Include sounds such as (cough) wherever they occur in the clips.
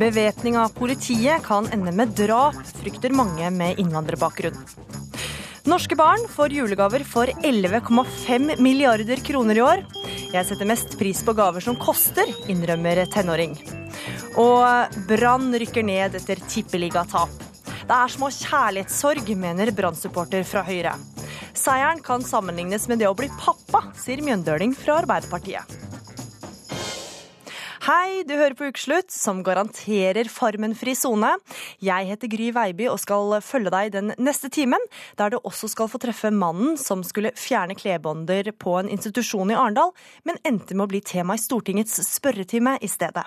Bevæpning av politiet kan ende med drap, frykter mange med innvandrerbakgrunn. Norske barn får julegaver for 11,5 milliarder kroner i år. Jeg setter mest pris på gaver som koster, innrømmer tenåring. Og Brann rykker ned etter tippeligatap. Det er små kjærlighetssorg, mener Brann-supporter fra Høyre. Seieren kan sammenlignes med det å bli pappa, sier Mjøndøling fra Arbeiderpartiet. Hei, du hører på Ukeslutt, som garanterer Farmen-fri sone. Jeg heter Gry Veiby og skal følge deg den neste timen, der du også skal få treffe mannen som skulle fjerne klebånder på en institusjon i Arendal, men endte med å bli tema i Stortingets spørretime i stedet.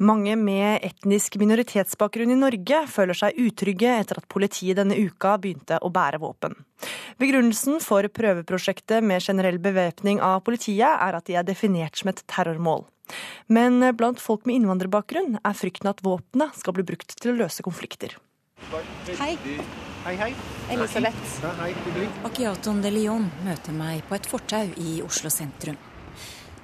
Mange med etnisk minoritetsbakgrunn i Norge føler seg utrygge etter at politiet denne uka begynte å bære våpen. Begrunnelsen for prøveprosjektet med generell bevæpning av politiet er at de er definert som et terrormål. Men blant folk med innvandrerbakgrunn er frykten at våpenet skal bli brukt til å løse konflikter. Hei. Hei, hei. Elisabeth. Hei, hyggelig. Akiaton de Leon møter meg på et fortau i Oslo sentrum.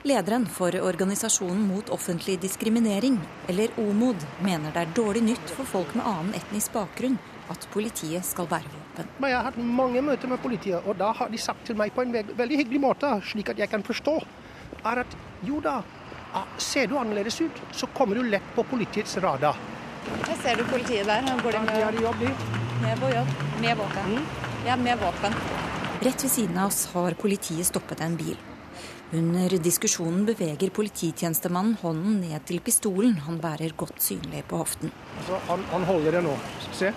Lederen for Organisasjonen mot offentlig diskriminering, eller OMOD, mener det er dårlig nytt for folk med annen etnisk bakgrunn at politiet skal bære våpen. Men Jeg har hatt mange møter med politiet, og da har de sagt til meg på en veldig hyggelig måte, slik at jeg kan forstå, er at jo da, ah, ser du annerledes ut, så kommer du lett på politiets radar. Jeg ser du politiet der. Går de De med, i jobb, de. med, på jobb. med våpen. Ja, med våpen. Rett ved siden av oss har politiet stoppet en bil. Under diskusjonen beveger polititjenestemannen hånden ned til pistolen han bærer godt synlig på hoften. Altså, han, han holder det nå. Se.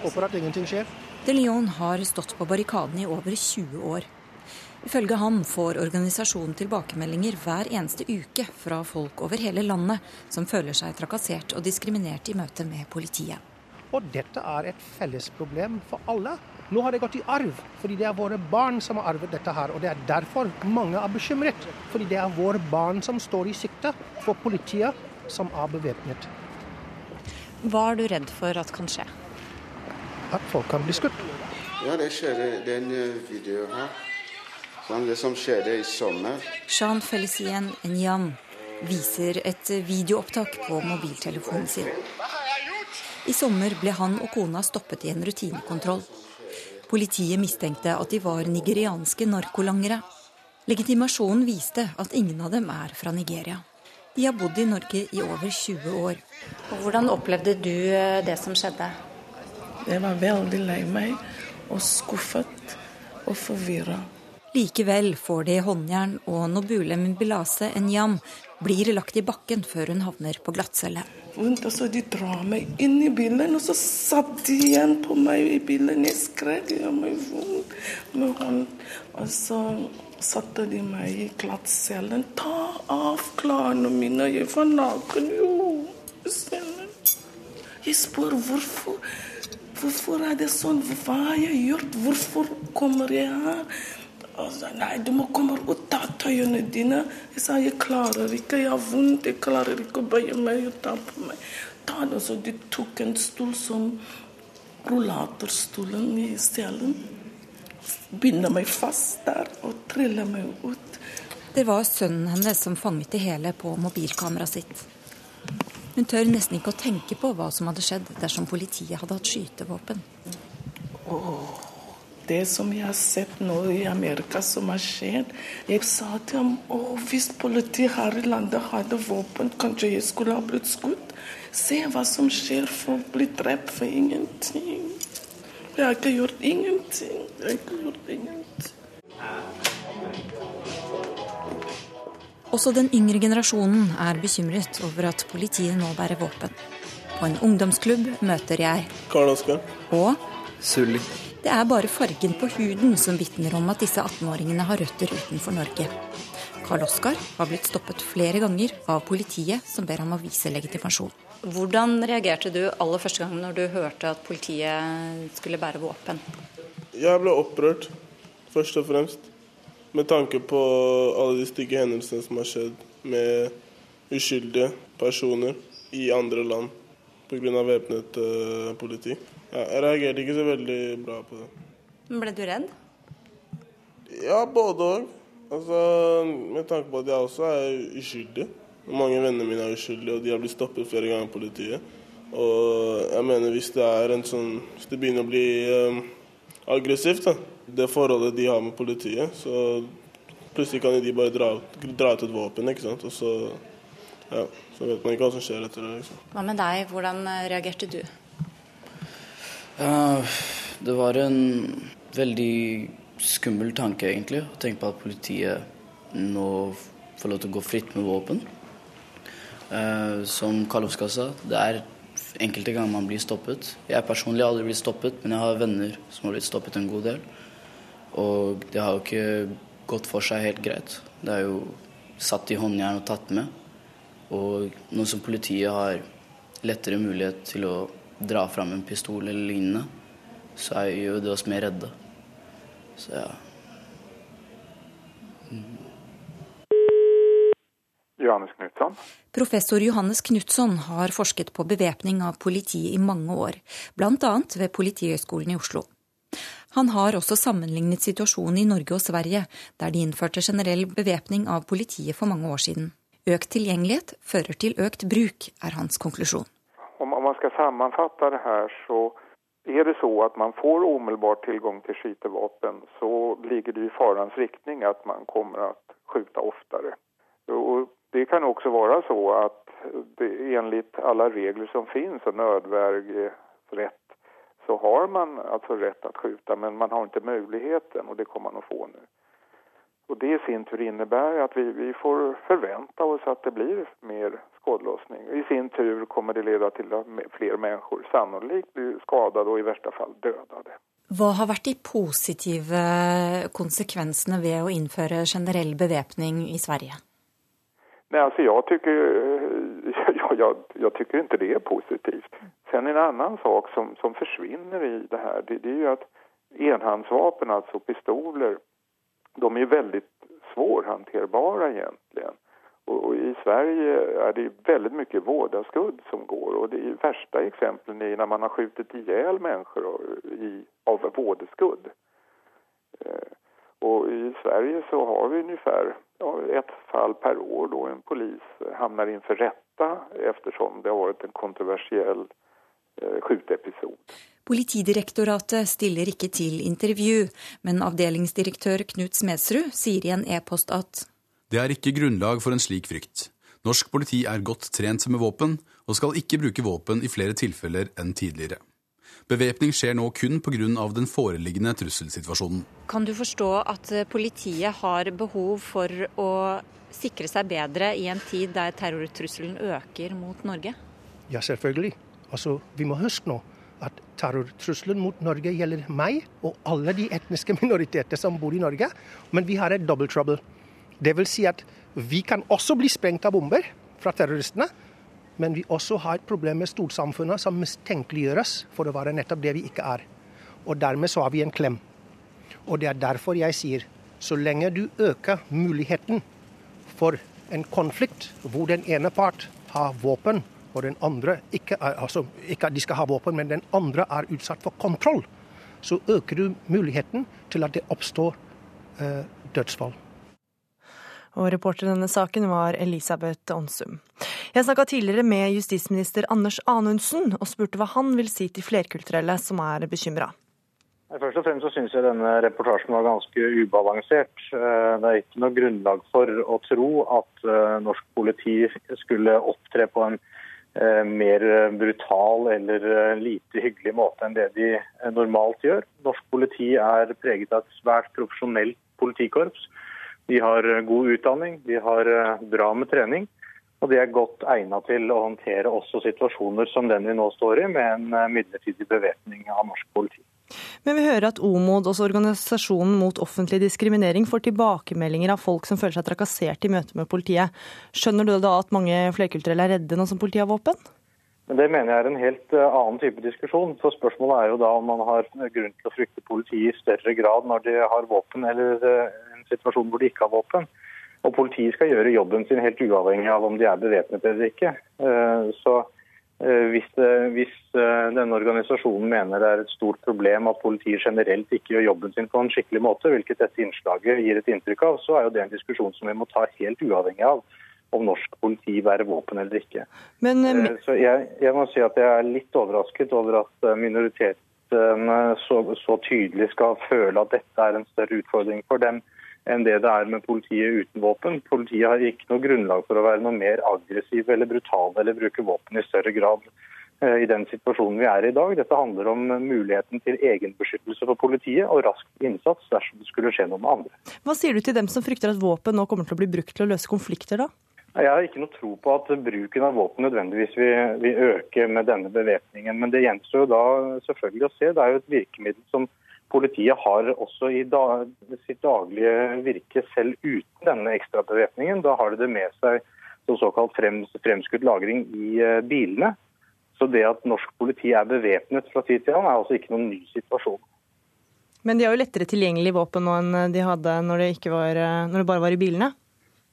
Håper at ingenting skjer. De Leon har stått på barrikaden i over 20 år. Ifølge ham får organisasjonen tilbakemeldinger hver eneste uke fra folk over hele landet som føler seg trakassert og diskriminert i møte med politiet. Og dette er et felles problem for alle. Nå har det gått i arv, fordi det er våre barn som har arvet dette her. Og det er derfor mange er bekymret. Fordi det er våre barn som står i sikte for politiet som er bevæpnet. Hva er du redd for at kan skje? At folk kan bli skutt. Ja, det skjedde den eh, videoen her. Sånn, det som skjedde i sommer. Jean Felicien Nyan viser et videoopptak på mobiltelefonen sin. I sommer ble han og kona stoppet i en rutinekontroll. Politiet mistenkte at de var nigerianske narkolangere. Legitimasjonen viste at ingen av dem er fra Nigeria. De har bodd i Norge i over 20 år. Og hvordan opplevde du eh, det som skjedde? Jeg var veldig lei meg og skuffet og forvirra. Likevel får de håndjern, og Nobule Mbilase Enyam blir lagt i bakken før hun havner på glattcelle. Vondt, og så de drar meg inn i bilen, og så satt de igjen på meg i bilen. Jeg skrek, jeg meg vondt med hånd. Og så satte de meg i glattcellen. Ta av klærne mine, jeg var naken, jo. Cellen. Jeg spør hvorfor. Hvorfor er det sånn? Hva har jeg gjort? Hvorfor kommer jeg her? Og så, nei, du må komme og ta tøyene dine. Jeg sa jeg klarer ikke, jeg har vondt, jeg klarer ikke å bøye meg og ta på meg. Ta det, så De tok en stol som rullatorstolen i stjelen. Binder meg fast der og triller meg ut. Det var sønnen hennes som fanget det hele på mobilkameraet sitt. Hun tør nesten ikke å tenke på hva som hadde skjedd dersom politiet hadde hatt skytevåpen. Det som jeg har sett nå i Amerika som har skjedd Jeg sa til ham å, hvis politiet her i landet hadde våpen, kanskje jeg skulle ha blitt skutt. Se hva som skjer, folk blir drept for ingenting. Jeg har ikke gjort ingenting. Jeg har ikke gjort ingenting. Også den yngre generasjonen er bekymret over at politiet nå bærer våpen. På en ungdomsklubb møter jeg Karl Oskar. og Sully. Det er bare fargen på huden som vitner om at disse 18-åringene har røtter utenfor Norge. Karl Oskar har blitt stoppet flere ganger av politiet som ber ham å vise legitimasjon. Hvordan reagerte du aller første gang når du hørte at politiet skulle bære våpen? Jeg ble opprørt, først og fremst. Med tanke på alle de stygge hendelsene som har skjedd med uskyldige personer i andre land pga. væpnet uh, politi. Ja, jeg reagerte ikke så veldig bra på det. Men Ble du redd? Ja, både òg. Altså, med tanke på at jeg også er uskyldig. Mange venner mine er uskyldige, og de har blitt stoppet flere ganger av politiet. Og jeg mener hvis det er en sånn Hvis det begynner å bli um, aggressivt, da, det forholdet de har med politiet, så plutselig kan de bare dra, dra ut et våpen, ikke sant. Og så, ja, så vet man ikke hva som skjer etter det. Liksom. Hva med deg, hvordan eh, reagerte du? Det var en veldig skummel tanke, egentlig. Å tenke på at politiet nå får lov til å gå fritt med våpen. Uh, som Karlovska sa, det er enkelte ganger man blir stoppet. Jeg personlig har aldri blitt stoppet, men jeg har venner som har blitt stoppet en god del. Og det har jo ikke gått for seg helt greit. Det er jo satt i håndjern og tatt med. Og nå som politiet har lettere mulighet til å dra fram en pistol eller lignende, så gjør det oss mer redde. Så ja. Mm. Johannes Knutson. Professor Johannes Knutson har forsket på bevæpning av politiet i mange år, bl.a. ved Politihøgskolen i Oslo. Han har også sammenlignet situasjonen i Norge og Sverige, der de innførte generell bevæpning av politiet for mange år siden. Økt tilgjengelighet fører til økt bruk, er hans konklusjon. Man skal sammenfatte det her, så er det så at man får umiddelbart tilgang til skytevåpen, så ligger det i farens riktning at man kommer å skyte oftere. Og det kan også være så at det, alla regler som finns och nödvärnsrätt så har man alltså rätt att skjuta men man har ikke muligheten og det kommer man å få nu. Og Det i sin tur innebär at vi, vi får förvänta oss at det blir mer skadlossning. I sin tur kommer det lede til at flere mennesker sannolikt blir skadet og i verste fall dödade. Hva har vært de positive konsekvensene ved å innføre generell bevæpning i Sverige? Nej, alltså jag tycker, (laughs) jag, jag, jag, tycker inte det är positivt. Sen en annan sak som, som försvinner i det här, det, det är ju att enhandsvapen, alltså pistoler, de är väldigt svårhanterbara egentligen. Och, och, i Sverige är det väldigt mycket vårdaskudd som går och det värsta exemplen är när man har skjutit ihjäl människor i, av vådeskudd. Eh, och i Sverige så har vi ungefär ett fall per år då en polis hamnar inför rätta eftersom det har varit en kontroversiell eh, skjutepisod. Politidirektoratet stiller ikke til intervju, men avdelingsdirektør Knut Smedsrud sier i en e-post at Det er ikke grunnlag for en slik frykt. Norsk politi er godt trent med våpen, og skal ikke bruke våpen i flere tilfeller enn tidligere. Bevæpning skjer nå kun pga. den foreliggende trusselsituasjonen. Kan du forstå at eh, politiet har behov for å sikre seg bedre i en tid der terrortrusselen øker mot Norge? Ja, selvfølgelig. Altså, vi må huske nå at terrortrusselen mot Norge gjelder meg og alle de etniske (laughs) minoriteter som bor i Norge. Men vi har et double trouble. Det vil si at vi kan også bli sprengt av bomber fra terroristene. Men vi også har et problem med storsamfunnet som mistenkeliggjøres for å være nettopp det vi ikke er. Og dermed så har vi en klem. Og det er derfor jeg sier så lenge du øker muligheten for en konflikt hvor den ene part har våpen, og den andre ikke er, altså ikke at de skal ha våpen, men den andre er utsatt for kontroll, så øker du muligheten til at det oppstår eh, dødsfall. Og reporter i denne saken var Elisabeth Onsum. Jeg snakka tidligere med justisminister Anders Anundsen og spurte hva han vil si til flerkulturelle som er bekymra. Først og fremst så syns jeg denne reportasjen var ganske ubalansert. Eh, det er ikke noe grunnlag for å tro at eh, norsk politi skulle opptre på en mer brutal eller lite hyggelig måte enn det de normalt gjør. Norsk politi er preget av et svært profesjonelt politikorps de har eh, god utdanning, de har eh, bra med trening. Og de er godt egnet til å håndtere også situasjoner som den vi nå står i, med en eh, midlertidig bevæpning av norsk politi. Men vi hører at OMOD, også organisasjonen mot offentlig diskriminering, får tilbakemeldinger av folk som føler seg trakassert i møte med politiet. Skjønner du da at mange flerkulturelle er redde nå som politiet har våpen? Det mener jeg er en helt annen type diskusjon. Så Spørsmålet er jo da om man har grunn til å frykte politiet i større grad når de har våpen, eller en situasjon hvor de ikke har våpen. Og Politiet skal gjøre jobben sin helt uavhengig av om de er bevæpnet eller ikke. Eh, så eh, hvis, hvis, eh, denne organisasjonen mener det er et stort problem at politiet generelt ikke gjør jobben sin på en skikkelig måte, hvilket dette innslaget gir et inntrykk av, så er jo det en diskusjon som vi må ta helt uavhengig av om norsk politi bærer våpen eller ikke. Men, eh, så jeg, jeg, må si at jeg er litt overrasket over at eh, minoritetene så, så, tydelig skal føle at dette er en større utfordring for dem enn det det er med politiet uten våpen. Politiet har ikke noe grunnlag for å være noe mer aggressive eller brutale eller bruke våpen i større grad Eh, i den situasjonen vi er i i dag. Dette handler om muligheten til egenbeskyttelse for politiet og rask innsats dersom det skulle skje noe med andre. Hva sier du til dem som frykter at våpen nå kommer til å bli brukt til å løse konflikter, da? Jeg har ikke noe tro på at bruken av våpen nødvendigvis vil, vil øke med denne bevæpningen. Men det gjenstår jo da selvfølgelig å se. Det er jo et virkemiddel som politiet har også i dag, sitt daglige virke selv uten denne ekstrabevæpningen. Da har de det med seg som såkalt frems, fremskutt lagring i eh, bilene. Så det at norsk politi er bevæpnet fra tid til annen, er altså ikke noen ny situasjon. Men de har jo lettere tilgjengelig våpen nå enn de hadde når det, var, når det, bare var i bilene?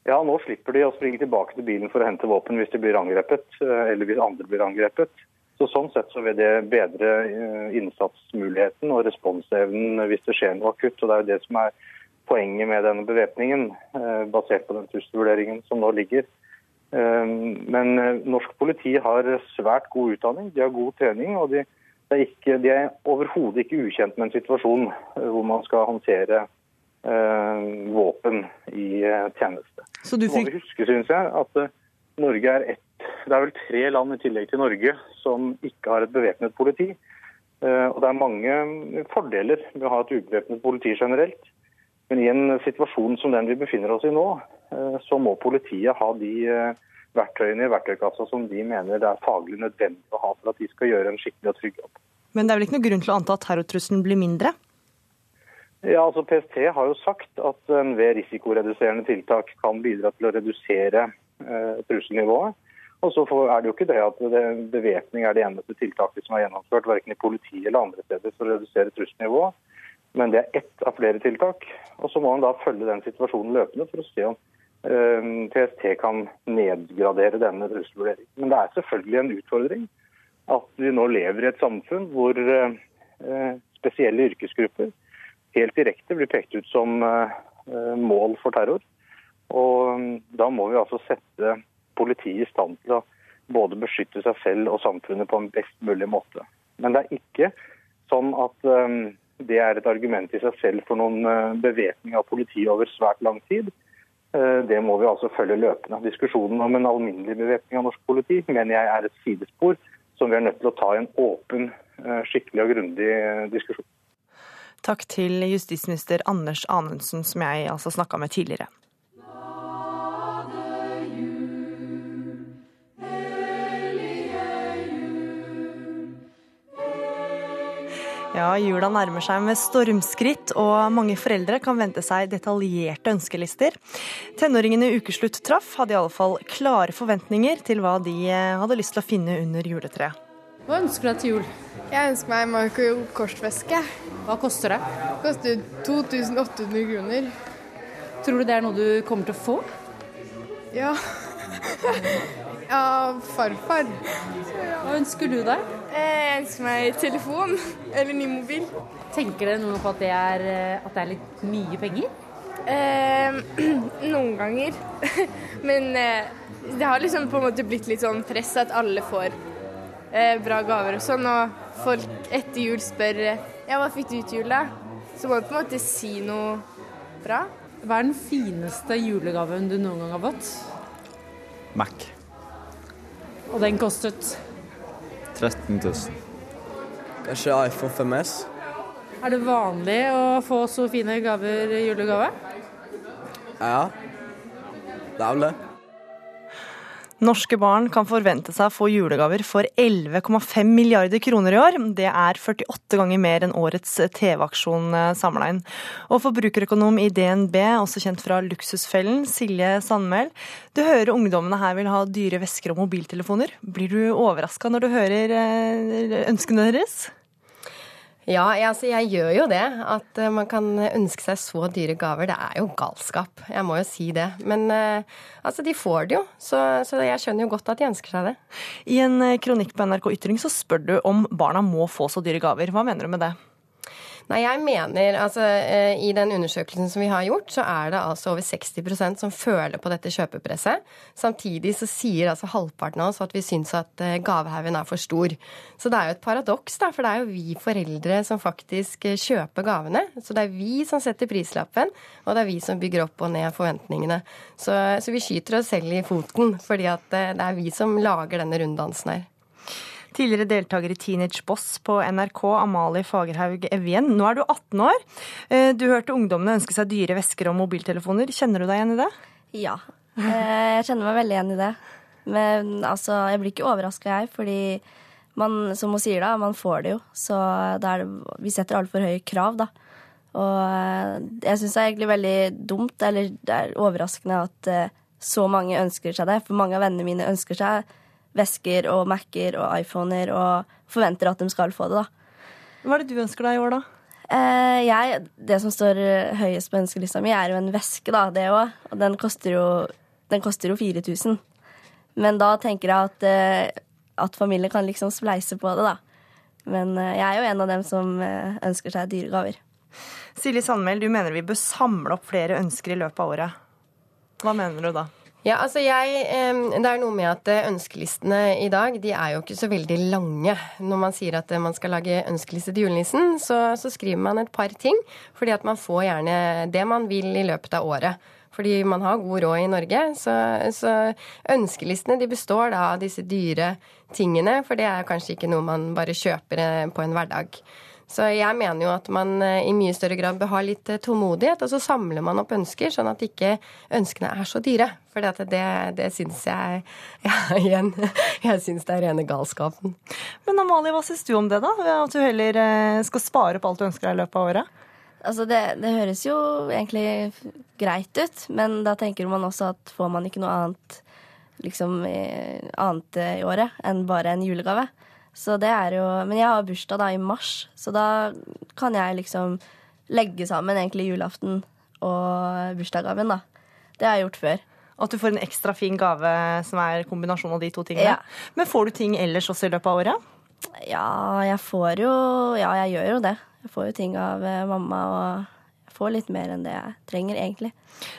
Ja, nå slipper de å springe tilbake til bilen for å hente våpen hvis de blir angrepet, eh, eller hvis andre blir angrepet. Så Sånn sett så vil det bedre eh, innsatsmuligheten og responsevnen hvis det skjer noe akutt. og Det er jo det som er poenget med denne bevæpningen, eh, basert på den trusselvurderingen som nå ligger. Ehm, men eh, norsk politi har svært god utdanning, de har god trening. og de, er, ikke, de er overhodet ikke ukjent med en situasjon eh, hvor man skal håndtere eh, våpen i eh, tjeneste. Så du må vi huske, synes jeg, at Norge er ett Det er vel tre land i tillegg til Norge som ikke har et bevæpnet politi. Eh, og det er mange fordeler med å ha et ubevæpnet politi generelt. Men i en situasjon som den vi befinner oss i nå, Eh, så må politiet ha de eh, verktøyene i verktøykassa som de mener det er faglig nødvendig å ha for at de skal gjøre en skikkelig og trygg jobb. Men det er vel ikke noe grunn til å anta at terrortrusselen blir mindre? Ja, altså PST har jo sagt at en ved risikoreduserende tiltak kan bidra til å redusere eh, trusselnivået. Og så er det jo ikke det at bevæpning er det eneste tiltaket som er gjennomført, verken i politiet eller andre steder, for å redusere trusselnivået. Men det er ett av flere tiltak. Og så må man da følge den situasjonen løpende for å se om PST eh, kan nedgradere denne trusselvurderingen. Men det er selvfølgelig en utfordring at vi nå lever i et samfunn hvor eh, spesielle yrkesgrupper helt direkte blir pekt ut som eh, mål for terror. Og da må vi altså sette politiet i stand til å både beskytte seg selv og samfunnet på en best mulig måte. Men det er ikke sånn at det er et argument i seg selv for noen bevæpning av politiet over svært lang tid. Eh, det må vi altså følge løpende. Diskusjonen om en alminnelig bevæpning av norsk politi mener jeg er et sidespor som vi er nødt til å ta i en åpen, eh, skikkelig og grundig diskusjon. Takk til justisminister Anders Anundsen, som jeg altså snakka med tidligere. Ja, jula nærmer seg med stormskritt, og mange foreldre kan vente seg detaljerte ønskelister. Tenåringene Ukeslutt traff, hadde i alle fall klare forventninger til hva de eh, hadde lyst til å finne under juletreet. Hva ønsker du deg til jul? Jeg ønsker meg Michael Kors-veske. Hva koster det? Det koster 2800 kroner. Tror du det er noe du kommer til å få? Ja. (laughs) ja, farfar. Hva ønsker du deg? Eh, jeg ønsker meg telefon eller ny mobil. Tenker dere noe på at det er, eh, at det er litt mye penger? Eh, (clears throat) noen ganger. (laughs) Men eh, det har liksom på en måte blitt litt sånn press at alle får eh, bra gaver og sånn. Og folk etter jul spør ja, hva fikk du til jul, da? Så må du på en måte si noe bra. Hva er den fineste julegaven du noen gang har fått? Mac. Og den kostet? 13 000. Kanskje iPhone 5S. Er det vanlig å få så fine gaver i julegave? Ja, det er vel det. Norske barn kan forvente seg å få julegaver for 11,5 milliarder kroner i år. Det er 48 ganger mer enn årets TV-aksjon eh, samla inn. Og forbrukerøkonom i DNB, også kjent fra Luksusfellen, Silje Sandmæl. Du hører ungdommene her vil ha dyre vesker og mobiltelefoner. Blir du overraska når du hører eh, ønskene deres? Ja, jeg, altså, jeg gjør jo det. At uh, man kan ønske seg så dyre gaver. Det er jo galskap. Jeg må jo si det. Men uh, altså, de får det jo. Så, så, jeg skjønner jo godt at de ønsker seg det. I en eh, kronikk på NRK Ytring så spør du om barna må få så dyre gaver. Hva mener du med det? Nei, jeg mener altså eh, I den undersøkelsen som vi har gjort, så er det altså over 60% som føler på dette kjøpepresset. Samtidig så sier altså halvparten av oss at vi syns at eh, gavehaugen er for stor. Så det er jo et paradoks, da, for det er jo vi foreldre som faktisk eh, kjøper gavene. Så det er vi som setter prislappen, og det er vi som bygger opp og ned forventningene. Så, så vi skyter oss selv i foten, fordi at det er vi som lager denne runddansen her. Tidligere deltaker i Teenage Boss på NRK, Amalie Fagerhaug Evjen. Nå er du 18 år. Eh, du hørte ungdommene ønske seg dyre vesker og mobiltelefoner. Kjenner du deg igjen i det? Ja, eh, jeg kjenner meg veldig igjen i det. Men altså, jeg blir ikke overraska, jeg, fordi man, som hun sier, da, man får det jo. Så det er, vi setter altfor høye krav, da. Og eh, jeg syns det er egentlig veldig dumt, eller det er overraskende at så mange ønsker seg det. For mange av vennene mine ønsker seg vesker og Mac-er og iPhoner og forventer at de skal få det, da. Hva er det du ønsker deg i år, da? Eh, jeg, det som står høyest på ønskelista mi, er jo en veske, da, det òg. Og den koster jo, den koster jo 4000. Men da tenker jeg at, eh, at familien kan liksom spleise på det, da. Men eh, jeg er jo en av dem som eh, ønsker seg dyre gaver. Silje Sandmæl, du mener vi bør samle opp flere ønsker i løpet av året. Hva mener du da? Ja, altså jeg, Det er noe med at eh, ønskelistene i dag de er jo ikke så veldig lange. Når man sier at eh, man skal lage ønskeliste til julenissen, så, så skriver man et par ting. Fordi at man får gjerne det man vil i løpet av året. Fordi man har god råd i Norge. Så, så ønskelistene de består da av disse dyre tingene. For det er kanskje ikke noe man bare kjøper eh, på en hverdag. Så jeg mener jo at man eh, i mye større grad bør ha litt eh, tålmodighet, og så samler man opp ønsker, sånn at ikke ønskene er så dyre. For det, det syns jeg (laughs) Ja, igjen. Jeg syns det er rene galskapen. Men Amalie, hva syns du om det, da? At du heller eh, skal spare på alt du ønsker deg i løpet av året? Altså det, det, høres jo egentlig greit ut, men da tenker man også at får man ikke noe annet liksom annet i året enn bare en julegave, så det er jo Men jeg har bursdag da i mars, så da kan jeg liksom legge sammen egentlig julaften og bursdagsgaven, da. Det har jeg gjort før. At du får en ekstra fin gave som er kombinasjon av de to tingene. Ja. Men får du ting ellers også i løpet av året? Ja, jeg får jo Ja, jeg gjør jo det. Jeg får jo ting av eh, mamma, og jeg får litt mer enn det jeg trenger, egentlig.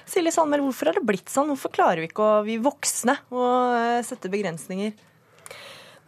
Silje Sandmer, hvorfor har det blitt sånn? Hvorfor klarer vi ikke å, vi voksne, å eh, sette begrensninger?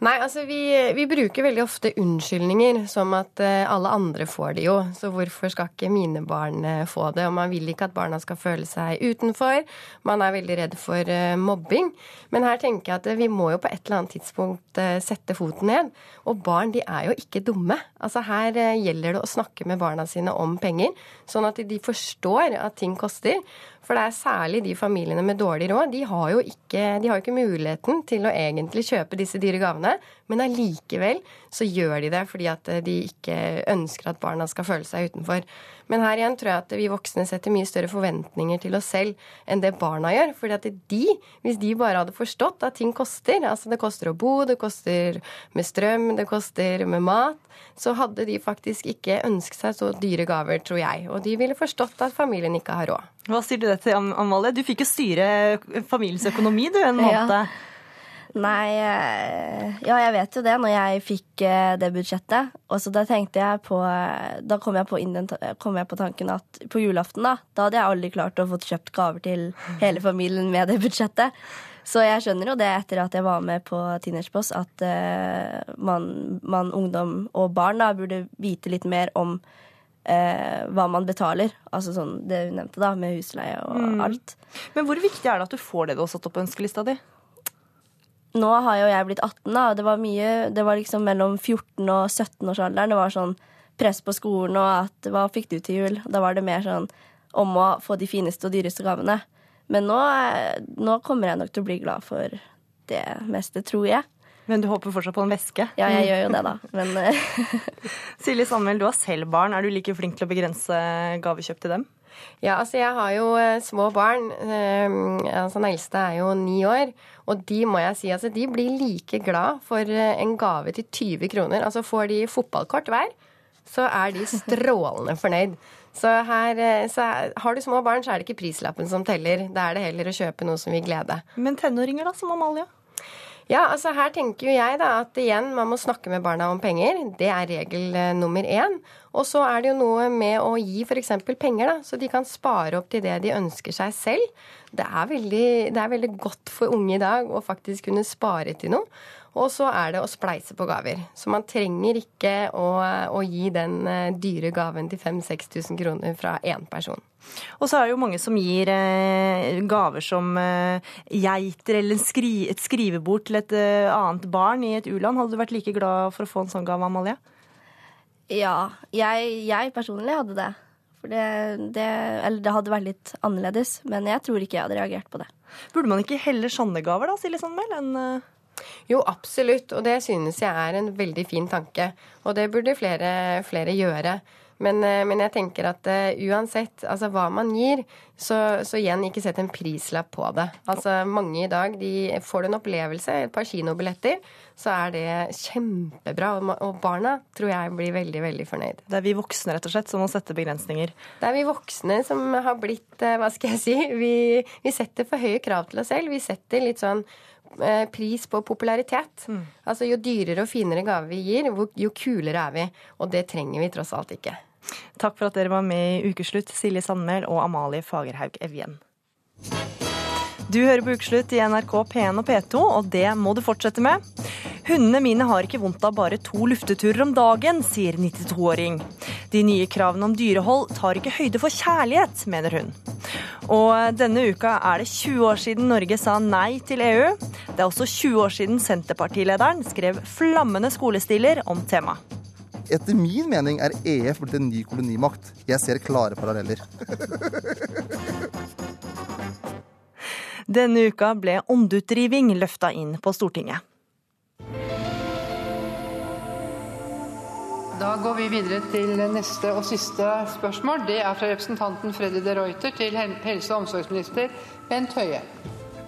Nei, altså vi, vi, bruker veldig ofte unnskyldninger som at uh, alle andre får det jo, så hvorfor skal ikke mine barn uh, få det? Og man vil ikke at barna skal føle seg utenfor. Man er veldig redd for uh, mobbing. Men her tenker jeg at vi må jo på et eller annet tidspunkt sette foten ned. Og barn de er jo ikke dumme. Altså Her gjelder det å snakke med barna sine om penger, sånn at de forstår at ting koster. For det er særlig de familiene med dårlig råd. De har jo ikke, har ikke muligheten til å egentlig kjøpe disse dyre gavene, men allikevel så gjør de det fordi at de ikke ønsker at barna skal føle seg utenfor. Men her igjen tror jeg at vi voksne setter mye større forventninger til oss selv enn det barna gjør. fordi at de, hvis de bare hadde forstått at ting koster, altså det koster å bo, det koster med strøm, det koster med mat, så hadde de faktisk ikke ønsket seg så dyre gaver, tror jeg. Og de ville forstått at familien ikke har råd. Hva sier du det til, Amalie? Du fikk jo styre familiens økonomi du en måned. Ja. Nei, eh, ja, jeg vet jo det når jeg fikk eh, det budsjettet. Og så da tenkte jeg på Da kom jeg på, innen, kom jeg på tanken at på julaften, da, da hadde jeg aldri klart å få kjøpt gaver til hele familien med det budsjettet. Så jeg skjønner jo det etter at jeg var med på Teenageboss, at uh, man, man, ungdom og barn da, burde vite litt mer om uh, hva man betaler. Altså sånn det hun nevnte, da, med husleie og mm. alt. Men hvor viktig er det at du får det du har satt opp på ønskelista di? Nå har jo jeg blitt 18, da. og Det var mye Det var liksom mellom 14 og 17-årsalderen. Det var sånn press på skolen og at hva fikk du til jul? Da var det mer sånn om å få de fineste og dyreste gavene. Men nå, nå, kommer jeg nok til å bli glad for det meste, tror jeg. Men du håper fortsatt på en veske? Ja, jeg gjør jo det, da. Men (laughs) (laughs) Silje Sandmæl, du har selv barn. Er du like flink til å begrense gavekjøp til dem? Ja, altså jeg har jo eh, små barn. Eh, altså Den eldste er jo ni år. Og de må jeg si, altså de blir like glad for eh, en gave til 20 kroner. Altså får de fotballkort hver, så er de strålende fornøyd. Så, her, eh, så har du små barn, så er det ikke prislappen som teller. Da er det heller å kjøpe noe som vil glede. Men tenåringer, da, som Amalie? Ja, altså her tenker jo jeg da at igjen, man må snakke med barna om penger. Det er regel nummer én. Og så er det jo noe med å gi f.eks. penger, da, så de kan spare opp til det de ønsker seg selv. Det er, veldig, det er veldig godt for unge i dag å faktisk kunne spare til noe. Og så er det å spleise på gaver. Så man trenger ikke å, å gi den eh, dyre gaven til 5000-6000 kroner fra én person. Og så er det jo mange som gir eh, gaver som eh, geiter eller skri, et skrivebord til et eh, annet barn i et u-land. Hadde du vært like glad for å få en sånn gave, Amalie? Ja, jeg, jeg personlig hadde det. For det, det, eller det hadde vært litt annerledes, men jeg tror ikke jeg hadde reagert på det. Burde man ikke heller sånne gaver, da, Silje Sandmæl, enn eh, Jo, absolutt. Og det synes jeg er en veldig fin tanke. Og det burde flere, flere gjøre. Men, eh, men jeg tenker at uh, uansett altså hva man gir, så, så, igjen ikke sett en prislapp på det. Altså Mange i dag de får du en opplevelse, et par kinobilletter, så er det kjempebra. Og, og barna tror jeg blir veldig, veldig fornøyd. Det er vi voksne rett og slett som må sette begrensninger? Det er vi voksne som har blitt, uh, hva skal jeg si, (laughs) vi, vi setter for høye krav til oss selv. Vi setter litt sånn pris på popularitet. Mm. Altså Jo dyrere og finere gave vi gir, jo kulere er vi. Og det trenger vi tross alt ikke. Takk for at dere var med i Ukeslutt, Silje Sandmæl og Amalie Fagerhaug Evjen. Du hører på Ukeslutt i NRK P1 og P2, og det må du fortsette med. Hundene mine har ikke vondt av bare to lufteturer om dagen, sier 92-åring. De nye kravene om dyrehold tar ikke høyde for kjærlighet, mener hun. Og denne uka er det 20 år siden Norge sa nei til EU. Det er også 20 år siden Senterpartilederen skrev flammende skolestiller om temaet. Etter min mening er EF blitt en ny kolonimakt. Jeg ser klare paralleller. (laughs) Denne uka ble åndeutdriving løfta inn på Stortinget. Da går vi videre til neste og siste spørsmål. Det er fra representanten Freddy de Ruiter til helse- og omsorgsminister Bent Høie.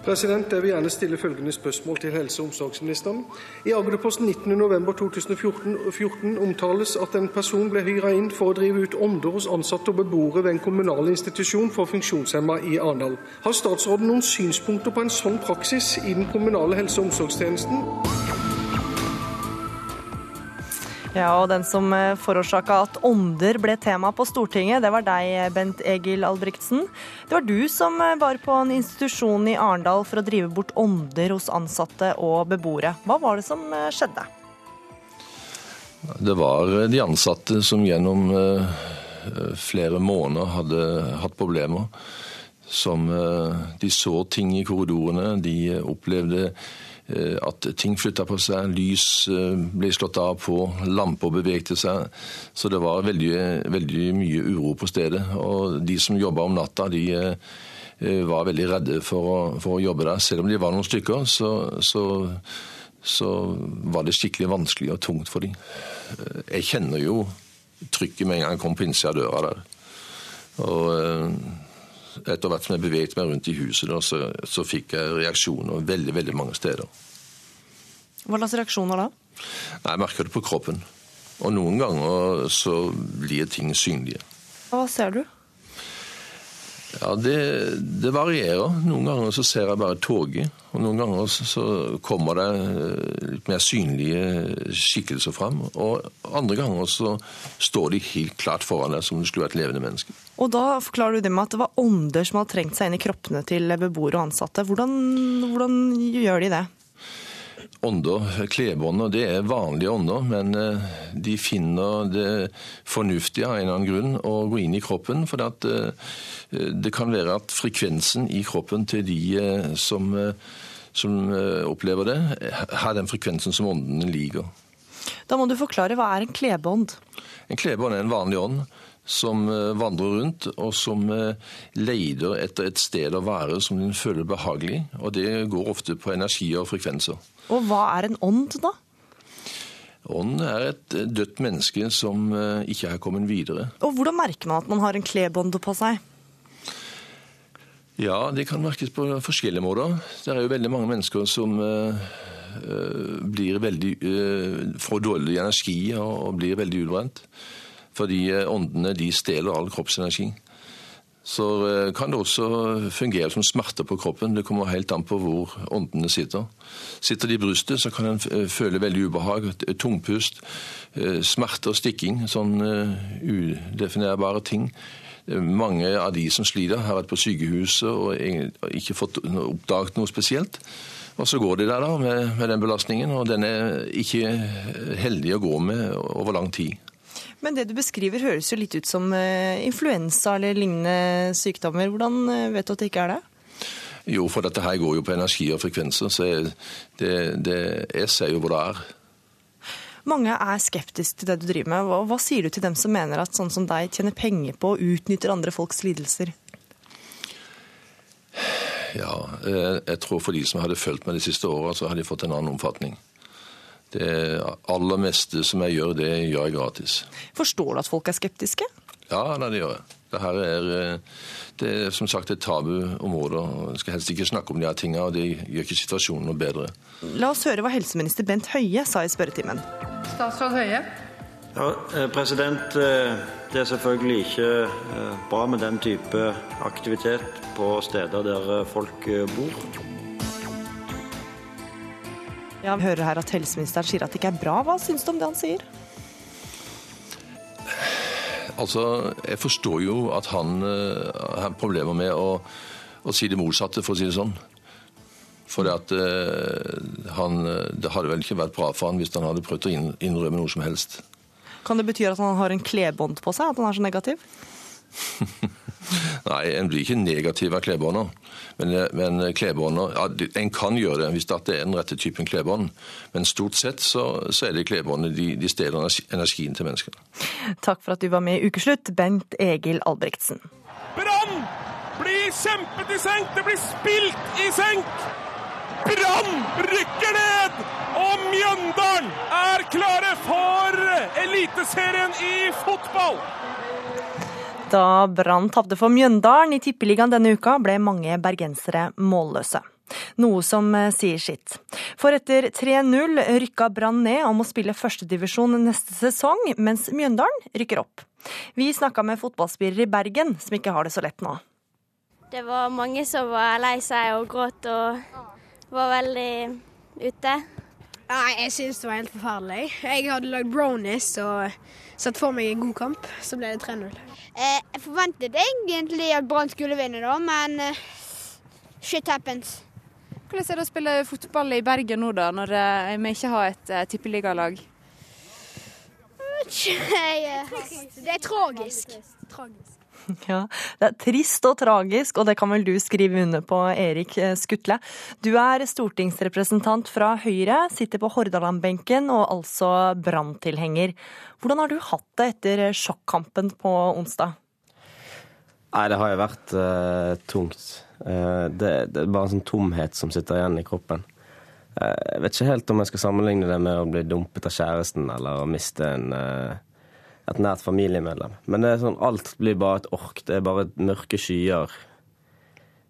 President, Jeg vil gjerne stille følgende spørsmål til helse- og omsorgsministeren. I Agderposten 19.11.2014 omtales at en person ble hyra inn for å drive ut ånder hos ansatte og beboere ved en kommunal institusjon for funksjonshemma i Arendal. Har statsråden noen synspunkter på en sånn praksis i den kommunale helse- og omsorgstjenesten? Ja, og den som eh, forårsaka at ånder ble tema på Stortinget, det var deg, Bent Egil Albrigtsen. Det var du som eh, var på en institusjon i Arendal for å drive bort ånder hos ansatte og beboere. Hva var det som eh, skjedde? Det var de ansatte som gjennom flere måneder hadde hatt problemer. Som de så ting i korridorene, de opplevde at ting flytta på seg, lys eh, ble slått av på, lamper bevegte seg. Så det var veldig, veldig mye uro på stedet. Og de som jobba om natta, de eh, var veldig redde for å, for å, jobbe der. Selv om de var noen stykker, så, så, så var det skikkelig vanskelig og tungt for dem. Jeg kjenner jo trykket med en gang jeg kom på innsida av døra der. Og etter hvert som jeg beveget meg rundt i huset, da, så, så, fikk jeg reaksjoner veldig veldig mange steder. Hva slags reaksjoner da? Nei, Jeg merker det på kroppen. Og noen ganger så blir ting synlige. Hva ser du? Ja, det, det, varierer. Noen ganger så ser jeg bare toget. Og noen ganger så kommer det eh, litt mer synlige skikkelser fram. Og andre ganger så står de helt klart foran deg som om du skulle vært levende menneske. Og da forklarer du det med at det var ånder som hadde trengt seg inn i kroppene til beboere og ansatte. Hvordan, hvordan gjør de det? Ånder, klebånder, det er vanlige ånder, men eh, de finner det fornuftige av en eller annen grunn å gå inn i kroppen. For eh, det kan være at frekvensen i kroppen til de eh, som, som opplever det, har den frekvensen som åndene liker. Da må du forklare, hva er en klebånd? En klebånd er en vanlig ånd som vandrer rundt, og som leter etter et sted å være som den føler behagelig. Og det går ofte på energi og frekvenser. Og hva er en ånd, da? Ånd er et dødt menneske som eh, ikke har kommet videre. Og Hvordan merker man at man har en klebånd på seg? Ja, Det kan merkes på forskjellige måter. Det er jo veldig mange mennesker som uh, blir veldig uh, får dårlig energi og, og blir veldig utbrent. Fordi åndene de stjeler all kroppsenergi. Så eh, kan det også fungere som smerter på kroppen. Det kommer helt an på hvor åndene sitter. Sitter de i brystet, så kan en eh, føle veldig ubehag, tungpust, eh, smerte og stikking. Sånn udefinerbare ting. Mange av de som sliter, har vært på sykehuset og ikke fått oppdaget noe spesielt. Og så går de der da med den belastningen, og den er ikke heldig å gå med over lang tid. Men det du beskriver høres jo litt ut som eh, influensa eller lignende sykdommer. Hvordan eh, vet du at det ikke er det? Jo, for dette her går jo på energi og frekvenser, så det, det, jeg ser jo hvor det er. Mange er skeptiske til det du driver med. Hva, hva sier du til dem som mener at sånn som deg tjener penger på og utnytter andre folks lidelser? Ja, eh, jeg tror for de som hadde fulgt med de siste åra, så hadde de fått en annen omfatning. Det aller meste som jeg gjør, det gjør jeg gratis. Forstår du at folk er skeptiske? Ja, det gjør jeg. Det her er, eh, det er som sagt et tabuområde. En skal helst ikke snakke om de her tingene, og det gjør ikke situasjonen noe bedre. La oss høre hva helseminister Bent Høie sa i spørretimen. Statsråd Høie? Ja, eh, president. Eh, det er selvfølgelig ikke bra med den type aktivitet på steder der folk bor. Jeg hører her at helseministeren sier at det ikke er bra. Hva syns du om det han sier? Altså, Jeg forstår jo at han uh, har problemer med å, å, si det motsatte, for å si det sånn. For det, at, uh, han, det hadde vel ikke vært bra for han hvis han hadde prøvd å innrømme noe som helst. Kan det bety at han har en klebånd på seg, at han er så negativ? (laughs) Nei, en blir ikke negativ av klebånder. Men, men klebånder, ja, En kan gjøre det hvis det er den rette typen klebånd. Men stort sett så, så er det klebåndet de, de stjeler energien til menneskene. Takk for at du var med i Ukeslutt, Bent Egil Albrigtsen. Brann blir kjempet i senk! Det blir spilt i senk! Brann rykker ned! Og Mjøndalen er klare for Eliteserien i fotball! Da Brann tapte for Mjøndalen i Tippeligaen denne uka, ble mange bergensere målløse. Noe som eh, sier sitt. For etter 3-0 rykka Brann ned og må spille førstedivisjon neste sesong, mens Mjøndalen rykker opp. Vi snakka med fotballspillere i Bergen som ikke har det så lett nå. Det var mange som var lei seg og gråt og var veldig ute. Nei, jeg syns det var helt forferdelig. Jeg hadde lagd brownies og satt for meg en god kamp. Så ble det 3-0. Eh, jeg forventet egentlig at Brann skulle vinne, da, men eh, shit happens. Hvordan er det å spille fotball i Bergen nå, da, når eh, vi ikke har et eh, tippeligalag? Det er tragisk. tragisk. (laughs) Ja, Det er trist og tragisk, og det kan vel du skrive under på, Erik Skutle. Du er stortingsrepresentant fra Høyre, sitter på Hordaland-benken og altså Brann-tilhenger. Hvordan har du hatt det etter sjokkampen på onsdag? Nei, det har jo vært uh, tungt. Uh, det, det, er bare en sånn tomhet som sitter igjen i kroppen. Uh, jeg vet ikke helt om jeg skal sammenligne det med å bli dumpet av kjæresten eller å miste en et nært familiemedlem. Men det er sånn, alt blir bare et ork. Det er bare mørke skyer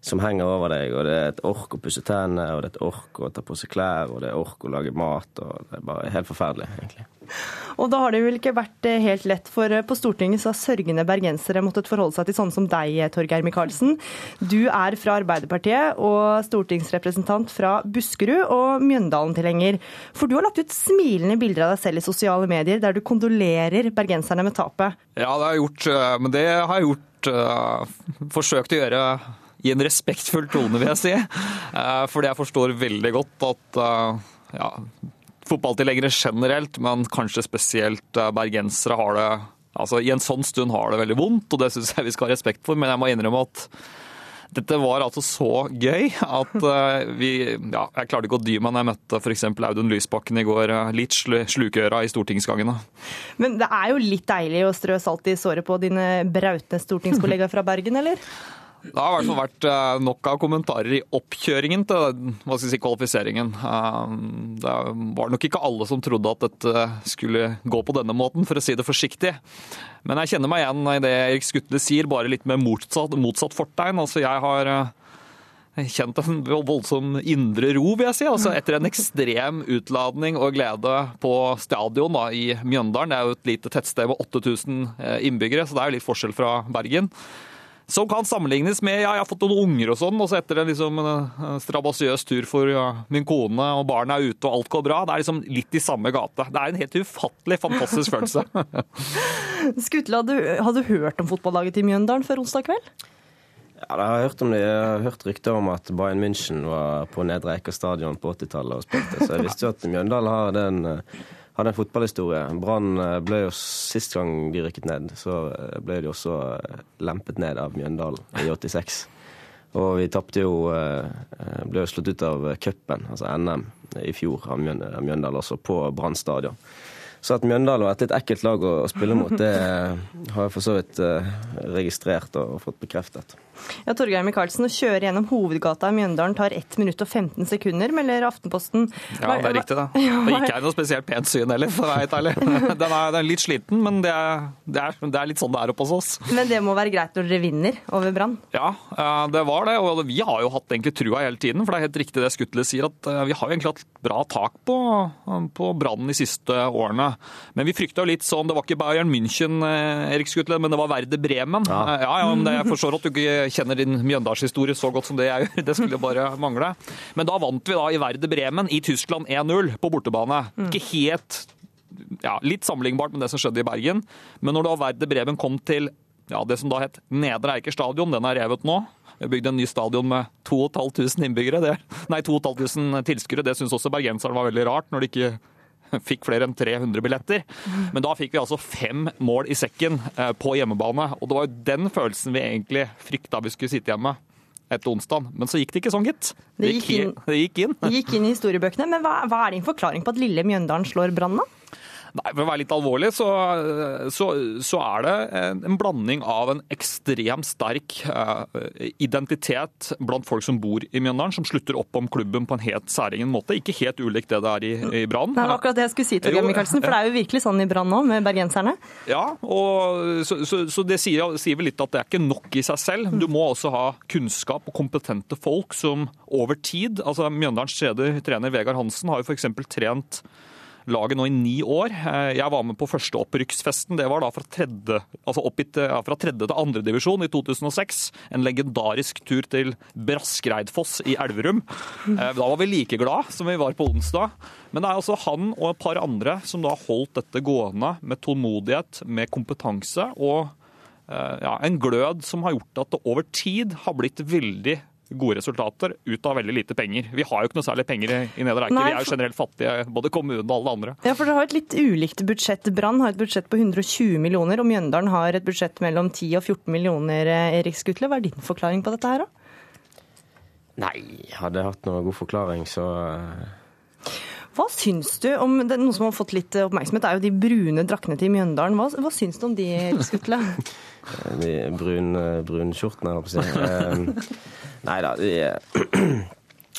som henger over deg, og det er et ork å pusse tennene, og det er et ork å ta på seg klær, og det er ork å lage mat, og det er bare helt forferdelig, egentlig. Og da har det vel ikke vært eh, helt lett, for eh, på Stortinget så har sørgende bergensere måttet forholde seg til sånne som deg, Torgeir Micaelsen. Du er fra Arbeiderpartiet og stortingsrepresentant fra Buskerud og Mjøndalen-tilhenger. For du har lagt ut smilende bilder av deg selv i sosiale medier der du kondolerer bergenserne med tapet. Ja, det har jeg gjort, eh, men det har jeg gjort uh, forsøkt å gjøre i en respektfull tone, vil jeg si. Eh, fordi jeg forstår veldig godt at eh, ja, fotballtilhengere generelt, men kanskje spesielt eh, bergensere, har det altså I en sånn stund har det veldig vondt, og det syns jeg vi skal ha respekt for. Men jeg må innrømme at dette var altså så gøy at vi Ja, jeg klarte ikke å dy meg når jeg møtte f.eks. Audun Lysbakken i går. Litt slukøra i stortingsgangene. Men det er jo litt deilig å strø salt i såret på dine brautende stortingskollegaer fra Bergen, eller? (laughs) Det har i hvert fall vært eh, nok av kommentarer i oppkjøringen til si, kvalifiseringen. Eh, det var nok ikke alle som trodde at dette skulle gå på denne måten, for å si det forsiktig. Men jeg kjenner meg igjen i det Erik Skutle sier, bare litt med motsatt, motsatt fortegn. Altså, jeg har eh, kjent en voldsom indre ro, vil jeg si. Altså, etter en ekstrem utladning og glede på stadion da, i Mjøndalen. Det er jo et lite tettsted med 8000 innbyggere, så det er jo litt forskjell fra Bergen. Som kan sammenlignes med ja, jeg har fått noen unger og sånn, og så etter en liksom, strabasiøs tur for ja, min kone, og barna er ute og alt går bra. Det er liksom litt i samme gate. Det er en helt ufattelig fantastisk følelse. (laughs) Skutle, hadde, hadde du hørt om fotballaget til Mjøndalen før onsdag kveld? Ja, jeg har hørt om det. Jeg har hørt rykter om at Bayern München var på Nedre Eika stadion på 80-tallet og spilte, så jeg visste jo at Mjøndalen har den eh, hadde en fotballhistorie. Brann eh, ble jo sist gang de rykket ned, så eh, ble de også eh, lempet ned av Mjøndalen i 86. Og vi tapte jo Ble jo slått ut av cupen, altså NM, i fjor av Mjøndalen også, på Brann stadion. Så at Mjøndalen var et litt ekkelt lag å spille mot, det har jeg for så vidt registrert og fått bekreftet. Ja, Torgeir Micaelsen, å kjøre gjennom hovedgata i Mjøndalen tar 1 minutt og 15 sekunder, melder Aftenposten. Ja, det er riktig, da. (laughs) Det ikke er noe spesielt pent syn heller, for å være helt ærlig. (laughs) Den er, den er, litt sliten, men det er, det, er, det er, litt sånn det er oppe hos oss. Men det må være greit når dere vinner over Brann? Ja, det var det. Og vi har jo hatt egentlig trua hele tiden. For det er helt riktig det Skutle sier, at eh, vi har egentlig hatt bra tak på, på Brann de siste årene. Men vi frykta jo litt sånn, det var ikke Bayern München, eh, Erik Skutle, men det var Verde Bremen. Ja, ja, ja men det, jeg forstår at du ikke kjenner din Mjøndalshistorie så godt som det jeg gjør. Det skulle bare mangle. Men da vant vi da i Verde Bremen i Tyskland 1-0 på bortebane. Mm. Ikke helt ja, Litt sammenlignbart med det som skjedde i Bergen. Men når da Verde Bremen kom til ja, det som da het Nedre Eiker stadion, den er revet nå. Vi bygde en ny stadion med 2500 innbyggere. Det, nei, 2500 tilskuere. Det syns også bergenserne var veldig rart, når de ikke (laughs) fikk flere enn 300 billetter. Men da fikk vi altså fem mål i sekken eh, på hjemmebane. Og det var jo den følelsen vi egentlig frykta vi skulle sitte hjemme etter onsdag. Men så gikk det ikke sånn, gitt. Det gikk inn, det gikk inn. Det gikk inn i historiebøkene. Men hva, hva er din forklaring på at lille Mjøndalen slår Brann, da? Nei, For å være litt alvorlig, så, så, så, er det en blanding av en ekstremt sterk uh, identitet blant folk som bor i Mjøndalen, som slutter opp om klubben på en helt særegen måte. Ikke helt ulikt det det er i, i Brann. Det var akkurat det jeg skulle si, Torgeir Micaelsen, for det er jo virkelig sånn i Brann nå, med bergenserne. Ja, og så, så det sier, sier, vel litt at det er ikke nok i seg selv. Du må også ha kunnskap og kompetente folk som over tid altså Mjøndalens tredje trener Vegard Hansen har jo f.eks. trent laget nå i ni år. Eh, jeg var med på første opprykksfesten. Det var da fra tredje, altså oppgitt, ja, fra tredje til andredivisjon i 2006. En legendarisk tur til Braskereidfoss i Elverum. Eh, da var vi like glad som vi var på onsdag. Men det er altså han og et par andre som da holdt dette gående med tålmodighet, med kompetanse og eh, ja, en glød som har gjort at det over tid har blitt veldig gode resultater ut av veldig lite penger. Vi har jo ikke noe særlig penger i Nedre Eiker. Vi er jo generelt fattige, både kommunen og alle andre. Ja, for Dere har et litt ulikt budsjett. Brann har et budsjett på 120 millioner, og Mjøndalen har et budsjett mellom 10 og 14 millioner. Eh, Erik Skutle, hva er din forklaring på dette her, da? Nei, hadde jeg hatt noen god forklaring, så eh, hva syns du om det, Noe som har fått litt oppmerksomhet, er jo de brune draktene til Mjøndalen. Hva, hva syns du om de, Skutle? (laughs) de brune brunskjortene, holdt jeg på å si. (laughs) Nei da, (clears throat)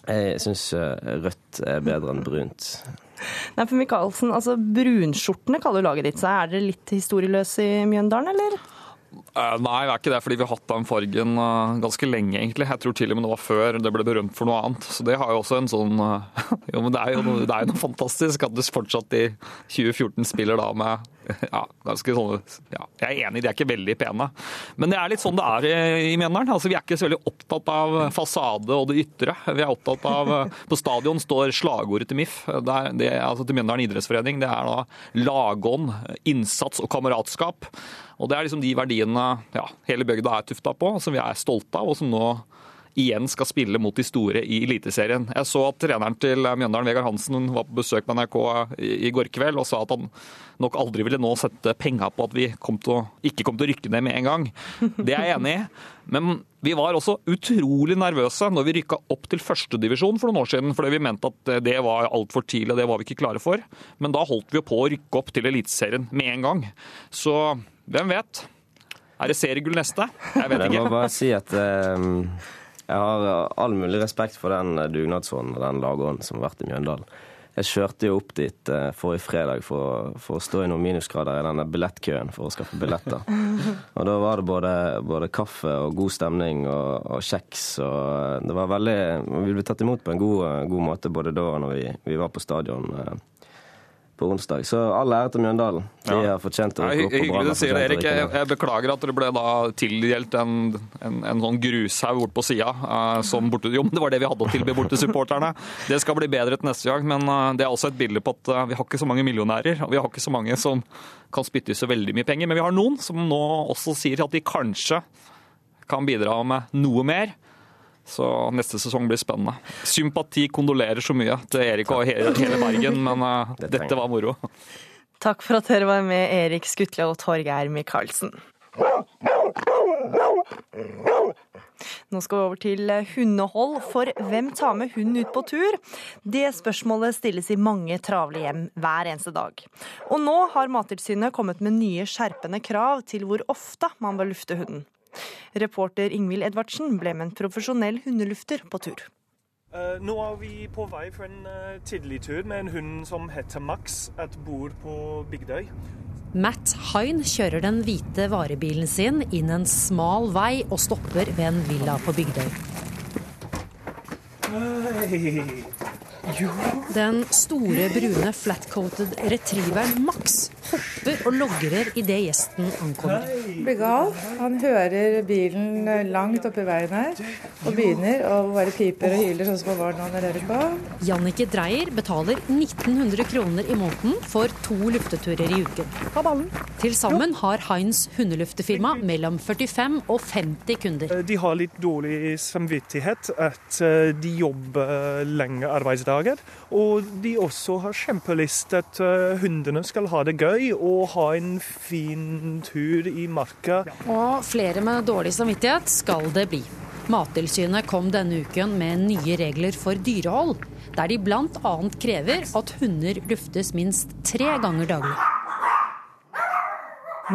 jeg syns eh, rødt er bedre enn brunt. Nei, for Michaelsen, altså Brunskjortene kaller laget ditt seg. Er dere litt historieløse i Mjøndalen, eller? Uh, nei, det er ikke det, fordi vi har hatt den fargen uh, ganske lenge, egentlig. Jeg tror til og med det var før det ble berømt for noe annet. Så det har jo også en sånn uh, (laughs) Jo, men det er jo noe, det er noe fantastisk at du fortsatt i 2014 spiller da med ja, ganske sånne ja, Jeg er enig, de er ikke veldig pene. Men det er litt sånn det er i, i Mjøndalen. Altså, vi er ikke så veldig opptatt av fasade og det ytre. Vi er opptatt av På stadion står slagordet til MIF, det er, det, altså til Mjøndalen idrettsforening. Det er da lagånd, innsats og kameratskap. Og Det er liksom de verdiene ja, hele bygda er tufta på, som vi er stolte av, og som nå igjen skal spille mot de store i Eliteserien. Jeg så at treneren til Mjøndalen, Vegard Hansen, var på besøk med NRK i går kveld og sa at han nok aldri ville nå sette penga på at vi kom å, ikke kom til å rykke ned med en gang. Det er jeg enig i. Men vi var også utrolig nervøse når vi rykka opp til førstedivisjon for noen år siden, fordi vi mente at det var altfor tidlig, og det var vi ikke klare for. Men da holdt vi på å rykke opp til Eliteserien med en gang. Så hvem vet? Er det seriegull neste? Jeg vet ikke. Jeg må bare si at eh, jeg har all mulig respekt for den dugnadsånden og den lagånden som har vært i Mjøndalen. Jeg kjørte jo opp dit eh, forrige fredag for, for, å stå i noen minusgrader i denne billettkøen for å skaffe billetter. Og da var det både, både kaffe og god stemning og, og, kjeks. og det var veldig, Vi ble tatt imot på en god, god måte både da og når vi, vi var på stadion. Uh, på onsdag. Så all ære til Mjøndalen. De har fortjent å gå på hyggelig å du sier det, Erik. Jeg, jeg beklager at dere ble da tildelt en, en, en sånn grushaug bort på sida. som borte, jo, men det var det vi hadde å tilby bort til supporterne. Det skal bli bedre til neste gang, men uh, det er også et bilde på at uh, vi har ikke så mange millionærer. Og vi har ikke så mange som kan spytte i så veldig mye penger. Men vi har noen som nå også sier at de kanskje kan bidra med noe mer. Så neste sesong blir spennende. Sympati kondolerer så mye til Erik og hele, hele Bergen, men eh, dette var moro. Takk for at dere var med, Erik Skutle og Torgeir Micaelsen. Nå skal vi over til hundehold, for hvem tar med hund ut på tur? Det spørsmålet stilles i mange travle hjem hver eneste dag. Og nå har Mattilsynet kommet med nye skjerpende krav til hvor ofte man bør lufte hunden. Reporter Ingvild Edvardsen ble med en profesjonell hundelufter på tur. Eh, nå er vi på vei for en uh, tidlig tur med en hund som heter Max, et bord på Bygdøy. Matt Hine kjører den hvite varebilen sin inn en smal vei og stopper ved en villa på Bygdøy. Den store, brune flatcoated retrieveren Max hopper og logrer idet gjesten ankommer. blir gal. Han hører bilen langt oppi veien her og begynner å bare piper og hyler sånn som han var da han hører på. Jannicke Dreyer betaler 1900 kroner i måneden for to lufteturer i uken. Til sammen har Heinz hundeluftefirma mellom 45 og 50 kunder. Eh, De har litt dårlig samvittighet at eh, de jobber lenge arbeidsdager. Og de også har kjempelyst at eh, hundene skal ha det gøy og ha en fin tur i marka. Og flere med dårlig samvittighet skal det bli. Mattilsynet kom denne uken med nye regler for dyrehold, der de bl.a. krever at hunder luftes minst tre ganger daglig.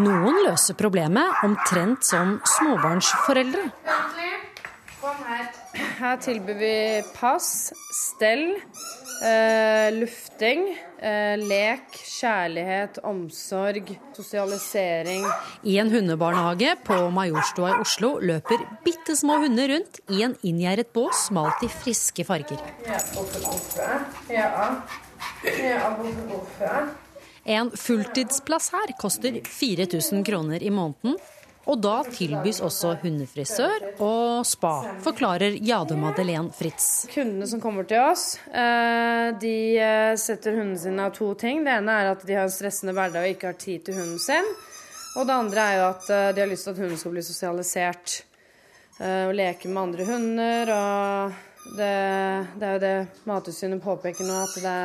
Noen løser problemet omtrent som småbarnsforeldre. Her. Tilbyr vi pass, stell, eh, lufting, eh, lek, kjærlighet, omsorg, sosialisering. I en hundebarnehage på Majorstua i Oslo løper bitte små hunder rundt i en inngjerdet bås malt i friske farger. En fulltidsplass her koster 4000 kroner i måneden. Og da tilbys også hundefrisør og spa, forklarer Jade Madeleine Fritz. Kundene som kommer til oss, eh, de eh, setter hundene sine av to ting. Det ene er at de har en stressende hverdag og ikke har tid til hunden sin. Og det andre er jo at eh, de har lyst til at hunden skal bli sosialisert eh, og leke med andre hunder. Og det, det er jo det Mattilsynet påpeker nå, at det,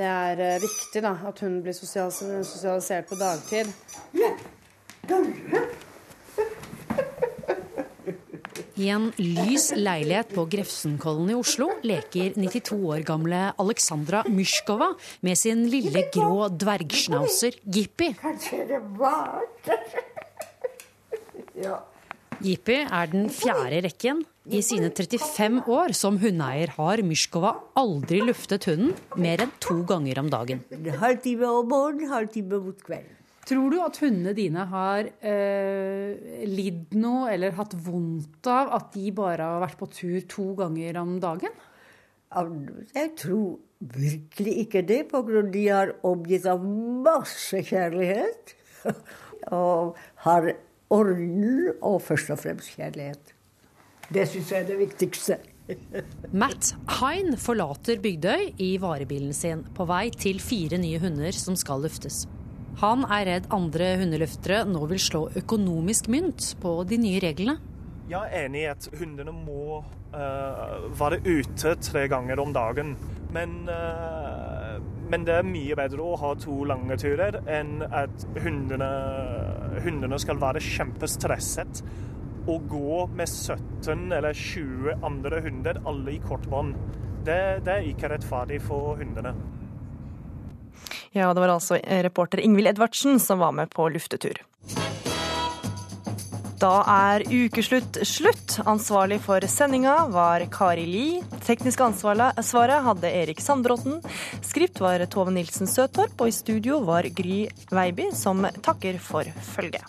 det er viktig da, at hunden blir sosialisert på dagtid. I en lys leilighet på Grefsenkollen i Oslo leker 92 år gamle Alexandra Myskova med sin lille grå dvergschnauzer Jippi. Jippi er den fjerde rekken. I sine 35 år som hundeeier har Myskova aldri luftet hunden mer enn to ganger om dagen. En halvtime om morgenen, halvtime mot kvelden. Tror du at hundene dine har eh, lidd noe eller hatt vondt av at de bare har vært på tur to ganger om dagen? Jeg tror virkelig ikke det, på grunn av de har omgitt av masse kjærlighet. (laughs) Og har orden og først og fremst kjærlighet. Det syns jeg er det viktigste. (laughs) Matt Hein forlater Bygdøy i varebilen sin på vei til fire nye hunder som skal luftes. Han er redd andre hundeløftere nå vil slå økonomisk mynt på de nye reglene. Jeg er enig i at hundene må uh, være ute tre ganger om dagen. Men, uh, men det er mye bedre å ha to lange turer enn at hundene, hundene skal være kjempestresset og gå med 17 eller 20 andre hunder, alle i kort bånd. Det, det er ikke rettferdig for hundene. Ja, det var altså reporter Ingvild Edvardsen som var med på luftetur. Da er ukeslutt slutt. Ansvarlig for sendinga var Kari Li. Teknisk ansvaret hadde Erik Sandbråten. Skript var Tove Nilsen Søtorp, og i studio var Gry Veiby, som takker for følget.